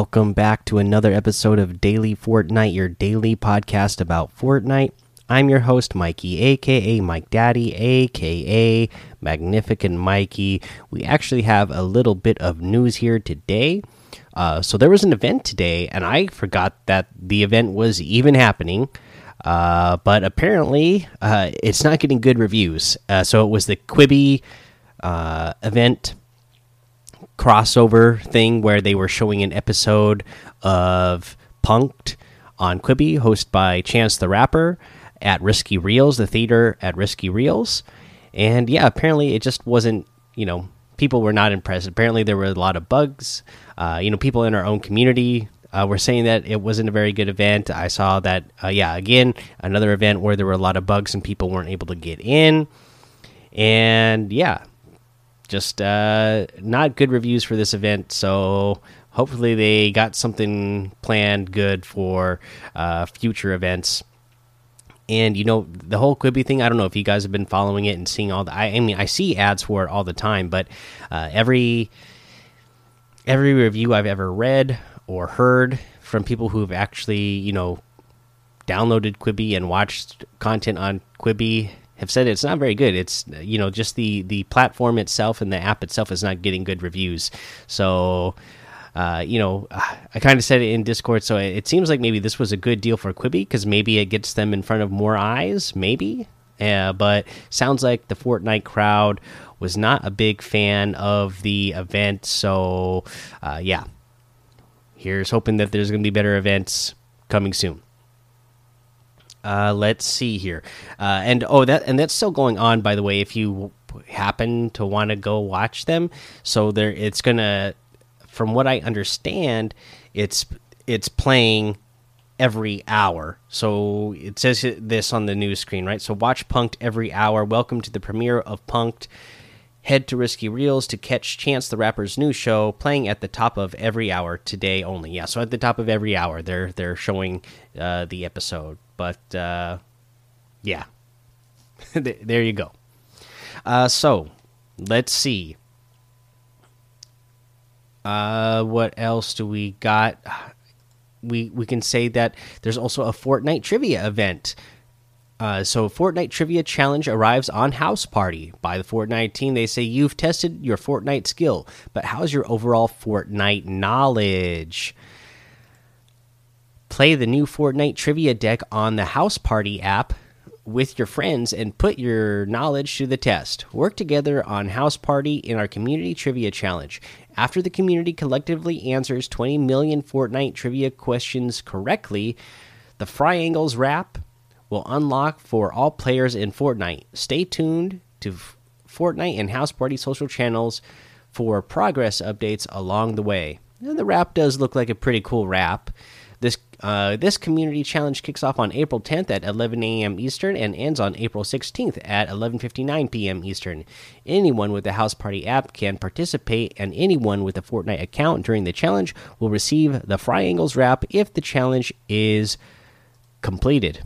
Welcome back to another episode of Daily Fortnite, your daily podcast about Fortnite. I'm your host, Mikey, aka Mike Daddy, aka Magnificent Mikey. We actually have a little bit of news here today. Uh, so, there was an event today, and I forgot that the event was even happening. Uh, but apparently, uh, it's not getting good reviews. Uh, so, it was the Quibi uh, event crossover thing where they were showing an episode of Punk'd on Quibi, hosted by Chance the Rapper at Risky Reels, the theater at Risky Reels. And yeah, apparently it just wasn't, you know, people were not impressed. Apparently there were a lot of bugs. Uh, you know, people in our own community uh, were saying that it wasn't a very good event. I saw that, uh, yeah, again, another event where there were a lot of bugs and people weren't able to get in. And yeah, just uh, not good reviews for this event. So hopefully they got something planned good for uh, future events. And you know the whole Quibi thing. I don't know if you guys have been following it and seeing all the. I, I mean, I see ads for it all the time, but uh, every every review I've ever read or heard from people who've actually you know downloaded Quibi and watched content on Quibi have said it's not very good. It's you know just the the platform itself and the app itself is not getting good reviews. So. Uh, you know, I kind of said it in Discord, so it seems like maybe this was a good deal for Quibi because maybe it gets them in front of more eyes, maybe. Uh, but sounds like the Fortnite crowd was not a big fan of the event, so uh, yeah. Here's hoping that there's going to be better events coming soon. Uh, let's see here, uh, and oh, that and that's still going on. By the way, if you happen to want to go watch them, so there, it's gonna, from what I understand, it's it's playing every hour. So it says this on the news screen, right? So watch Punk'd every hour. Welcome to the premiere of Punk'd. Head to Risky Reels to catch Chance the Rapper's new show playing at the top of every hour today only. Yeah, so at the top of every hour, they're they're showing uh, the episode but uh, yeah, there you go. Uh, so let's see. Uh, what else do we got? We we can say that there's also a Fortnite trivia event. Uh, so Fortnite Trivia Challenge arrives on Houseparty by the Fortnite team. They say you've tested your Fortnite skill, but how's your overall Fortnite knowledge? Play the new Fortnite trivia deck on the Houseparty app with your friends and put your knowledge to the test. Work together on Houseparty in our community trivia challenge. After the community collectively answers 20 million Fortnite trivia questions correctly, the Fryangles wrap will unlock for all players in Fortnite. Stay tuned to Fortnite and Houseparty social channels for progress updates along the way. And the wrap does look like a pretty cool wrap. This uh, this community challenge kicks off on April 10th at 11 a.m. Eastern and ends on April 16th at 11:59 p.m. Eastern. Anyone with the Houseparty app can participate, and anyone with a Fortnite account during the challenge will receive the Fry Fryangles wrap if the challenge is completed.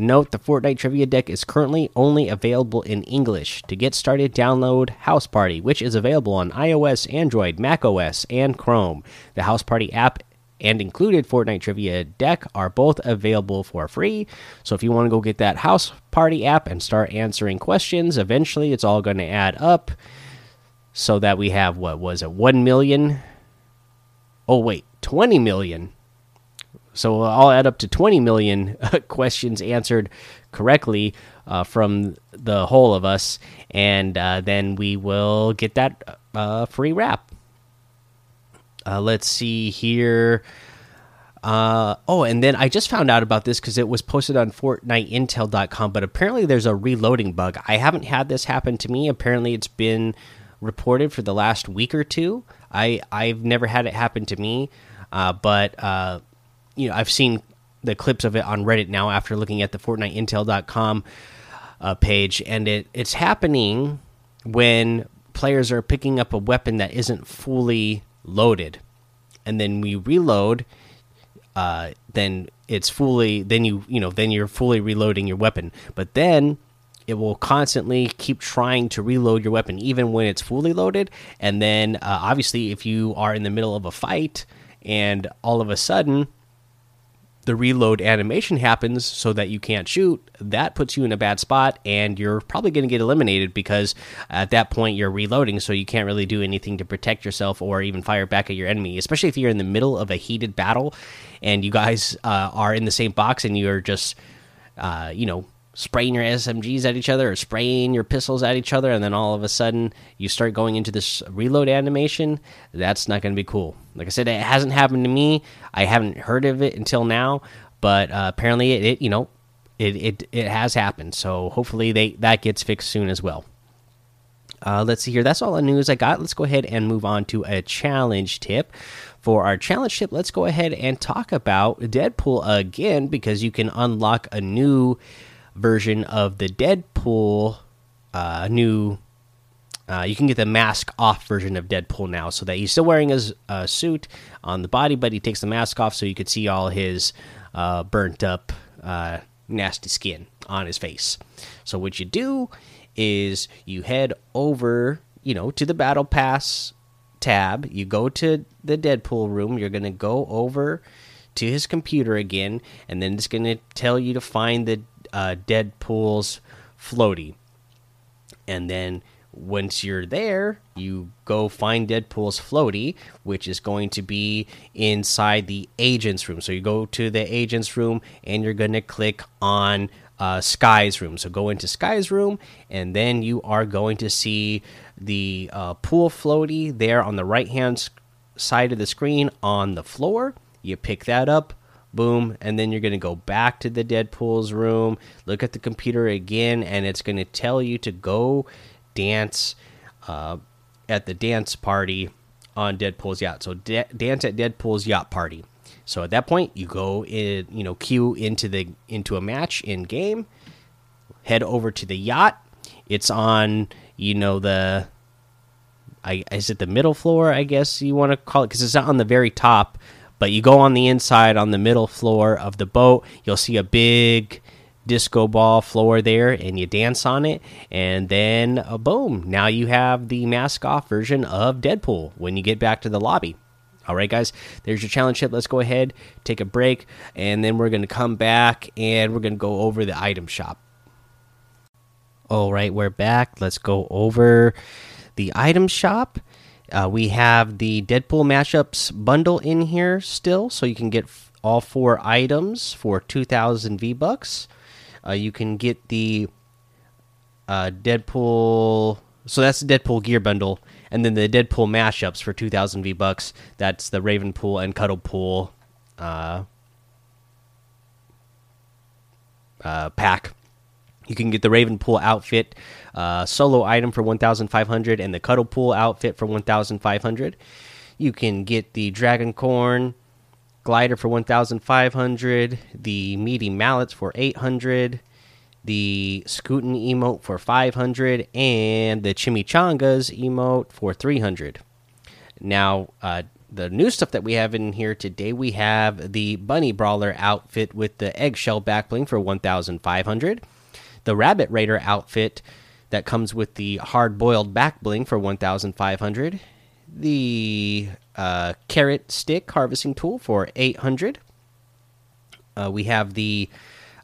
Note the Fortnite trivia deck is currently only available in English. To get started, download Houseparty, which is available on iOS, Android, macOS, and Chrome. The Houseparty app and included Fortnite Trivia deck are both available for free. So if you want to go get that House Party app and start answering questions, eventually it's all going to add up so that we have what was it 1 million Oh wait, 20 million. So I'll add up to 20 million questions answered correctly uh, from the whole of us, and uh, then we will get that uh, free wrap. Uh, let's see here. Uh, oh, and then I just found out about this because it was posted on FortniteIntel.com, but apparently there's a reloading bug. I haven't had this happen to me. Apparently, it's been reported for the last week or two. I I've never had it happen to me, uh, but uh, you know I've seen the clips of it on Reddit now after looking at the FortniteIntel.com uh, page, and it it's happening when players are picking up a weapon that isn't fully loaded, and then we reload. Uh, then it's fully. Then you you know then you're fully reloading your weapon. But then it will constantly keep trying to reload your weapon even when it's fully loaded and then uh, obviously if you are in the middle of a fight and all of a sudden the reload animation happens so that you can't shoot that puts you in a bad spot and you're probably going to get eliminated because at that point you're reloading so you can't really do anything to protect yourself or even fire back at your enemy especially if you're in the middle of a heated battle and you guys uh, are in the same box and you're just uh, you know spraying your SMGs at each other or spraying your pistols at each other, and then all of a sudden you start going into this reload animation, that's not going to be cool. Like I said, it hasn't happened to me. I haven't heard of it until now, but uh, apparently it, it, you know, it, it it has happened. So hopefully they that gets fixed soon as well. Uh, let's see here. That's all the news I got. Let's go ahead and move on to a challenge tip. For our challenge tip, let's go ahead and talk about Deadpool again because you can unlock a new version of the Deadpool uh, new. Uh, you can get the mask off version of Deadpool now, so that he's still wearing his uh, suit on the body, but he takes the mask off so you could see all his uh, burnt up, uh, nasty skin on his face. So what you do is you head over, you know, to the Battle Pass tab. You go to the Deadpool room. You're gonna go over to his computer again, and then it's gonna tell you to find the uh, Deadpool's floaty. And then once you're there, you go find Deadpool's floaty, which is going to be inside the agent's room. So you go to the agent's room and you're going to click on uh, Skye's room. So go into Skye's room, and then you are going to see the uh, pool floaty there on the right hand side of the screen on the floor. You pick that up, boom and then you're going to go back to the deadpool's room look at the computer again and it's going to tell you to go dance uh, at the dance party on deadpool's yacht. So dance at deadpool's yacht party. So at that point you go in you know queue into the into a match in game head over to the yacht. It's on you know the I, is it the middle floor i guess you want to call it? Because it's not on the very top but you go on the inside on the middle floor of the boat, you'll see a big disco ball floor there and you dance on it and then uh, boom now you have the mask off version of deadpool when you get back to the lobby. All right guys there's your challenge tip let's go ahead take a break and then we're going to come back and we're going to go over the item shop. All right we're back. Let's go over the item shop uh, we have the Deadpool mashups bundle in here still, so you can get all four items for 2,000 V bucks. Uh, you can get the uh, Deadpool, so that's the Deadpool gear bundle, and then the Deadpool mashups for 2,000 V bucks. That's the Ravenpool and Cuddlepool uh, uh, pack. You can get the Ravenpool outfit uh, solo item for 1,500 and the Cuddlepool outfit for 1,500. You can get the Dragacorn glider for 1,500, the meaty mallets for 800, the Scootin emote for 500, and the Chimichangas emote for 300. Now, uh, the new stuff that we have in here today, we have the Bunny Brawler outfit with the eggshell backbling for 1,500 the Rabbit Raider outfit that comes with the hard boiled back bling for 1,500, the uh, carrot stick harvesting tool for 800. Uh, we have the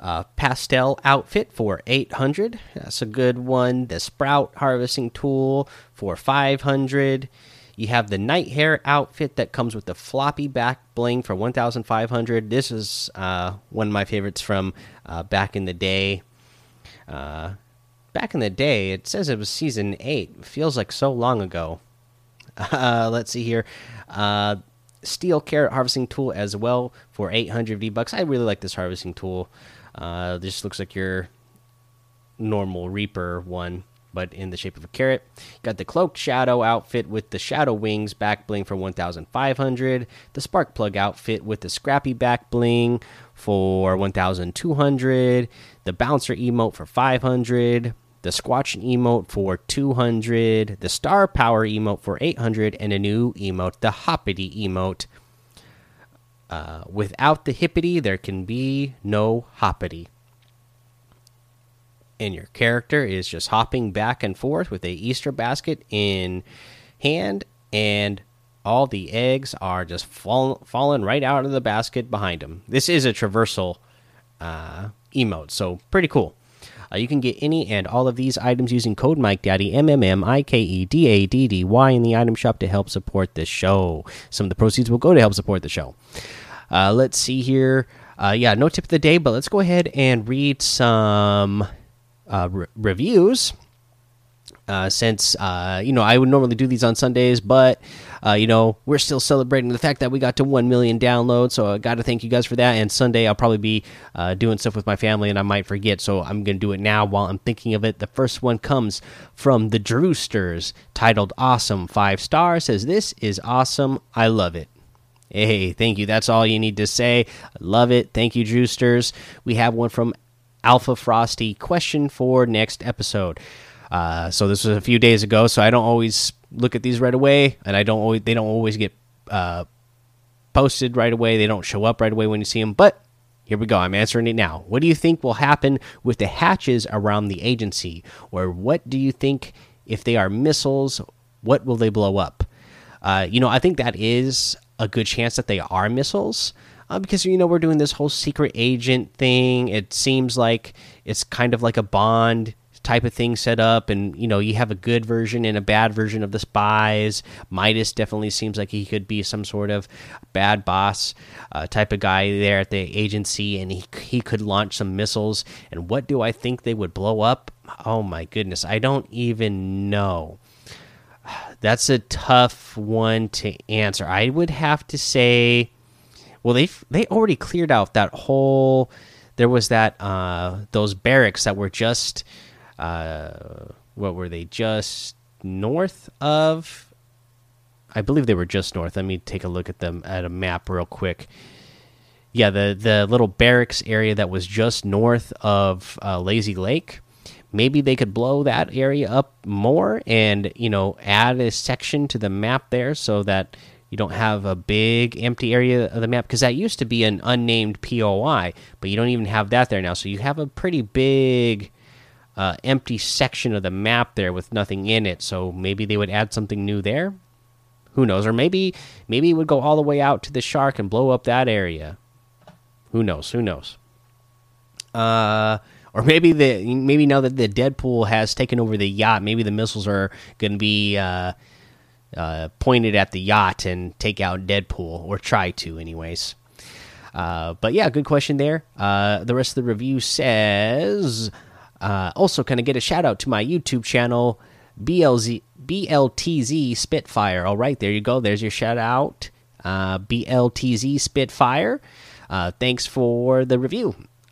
uh, pastel outfit for 800. That's a good one. The sprout harvesting tool for 500. You have the Nitehare outfit that comes with the floppy back bling for 1,500. This is uh, one of my favorites from uh, back in the day. Uh, back in the day, it says it was season eight. Feels like so long ago. Uh, let's see here. Uh, steel carrot harvesting tool as well for 800 V bucks. I really like this harvesting tool. Uh, this looks like your normal Reaper one, but in the shape of a carrot. Got the cloaked shadow outfit with the shadow wings back bling for 1,500. The spark plug outfit with the scrappy back bling for 1,200. The bouncer emote for 500 the Squatch emote for 200, the Star Power emote for 800, and a new emote, the Hoppity emote. Uh, without the hippity, there can be no hoppity. And your character is just hopping back and forth with a Easter basket in hand, and all the eggs are just fall, falling right out of the basket behind him. This is a traversal uh, emote, so pretty cool. Uh, you can get any and all of these items using code Mike Daddy M M M I K E D A D D Y in the item shop to help support this show. Some of the proceeds will go to help support the show. Uh, let's see here. Uh, yeah, no tip of the day, but let's go ahead and read some re reviews. Uh, since uh, you know I would normally do these on Sundays, but uh, you know we're still celebrating the fact that we got to one million downloads. So I got to thank you guys for that. And Sunday I'll probably be uh, doing stuff with my family, and I might forget. So I'm gonna do it now while I'm thinking of it. The first one comes from the Drewsters, titled "Awesome." Five stars says this is awesome. I love it. Hey, thank you. That's all you need to say. Love it. Thank you, Drewsters. We have one from Alpha Frosty. Question for next episode. Uh, so this was a few days ago, so I don't always look at these right away, and I don't always they don't always get uh, posted right away. They don't show up right away when you see them. But here we go. I'm answering it now. What do you think will happen with the hatches around the agency, or what do you think if they are missiles? What will they blow up? Uh, you know, I think that is a good chance that they are missiles. Uh, because you know we're doing this whole secret agent thing. It seems like it's kind of like a Bond type of thing set up and you know you have a good version and a bad version of the spies. Midas definitely seems like he could be some sort of bad boss uh, type of guy there at the agency and he, he could launch some missiles. And what do i think they would blow up? Oh my goodness i don't even know. That's a tough one to answer. I would have to say well they they already cleared out that whole there was that uh those barracks that were just uh, what were they just north of i believe they were just north. Let me take a look at them at a map real quick. Yeah the the little barracks area that was just north of uh, lazy lake maybe they could blow that area up more and you know add a section to the map there so that you don't have a big empty area of the map because that used to be an unnamed POI, but you don't even have that there now. So you have a pretty big uh, empty section of the map there with nothing in it. So maybe they would add something new there. Who knows? Or maybe maybe it would go all the way out to the shark and blow up that area. Who knows? Who knows? Uh, or maybe the maybe now that the Deadpool has taken over the yacht, maybe the missiles are going to be uh, uh, pointed at the yacht and take out Deadpool, or try to, anyways. Uh, but yeah, good question there. Uh, the rest of the review says uh, also, kind of get a shout out to my YouTube channel, BLZ BLTZ Spitfire. All right, there you go. There's your shout out, uh, BLTZ Spitfire. Thanks for the review.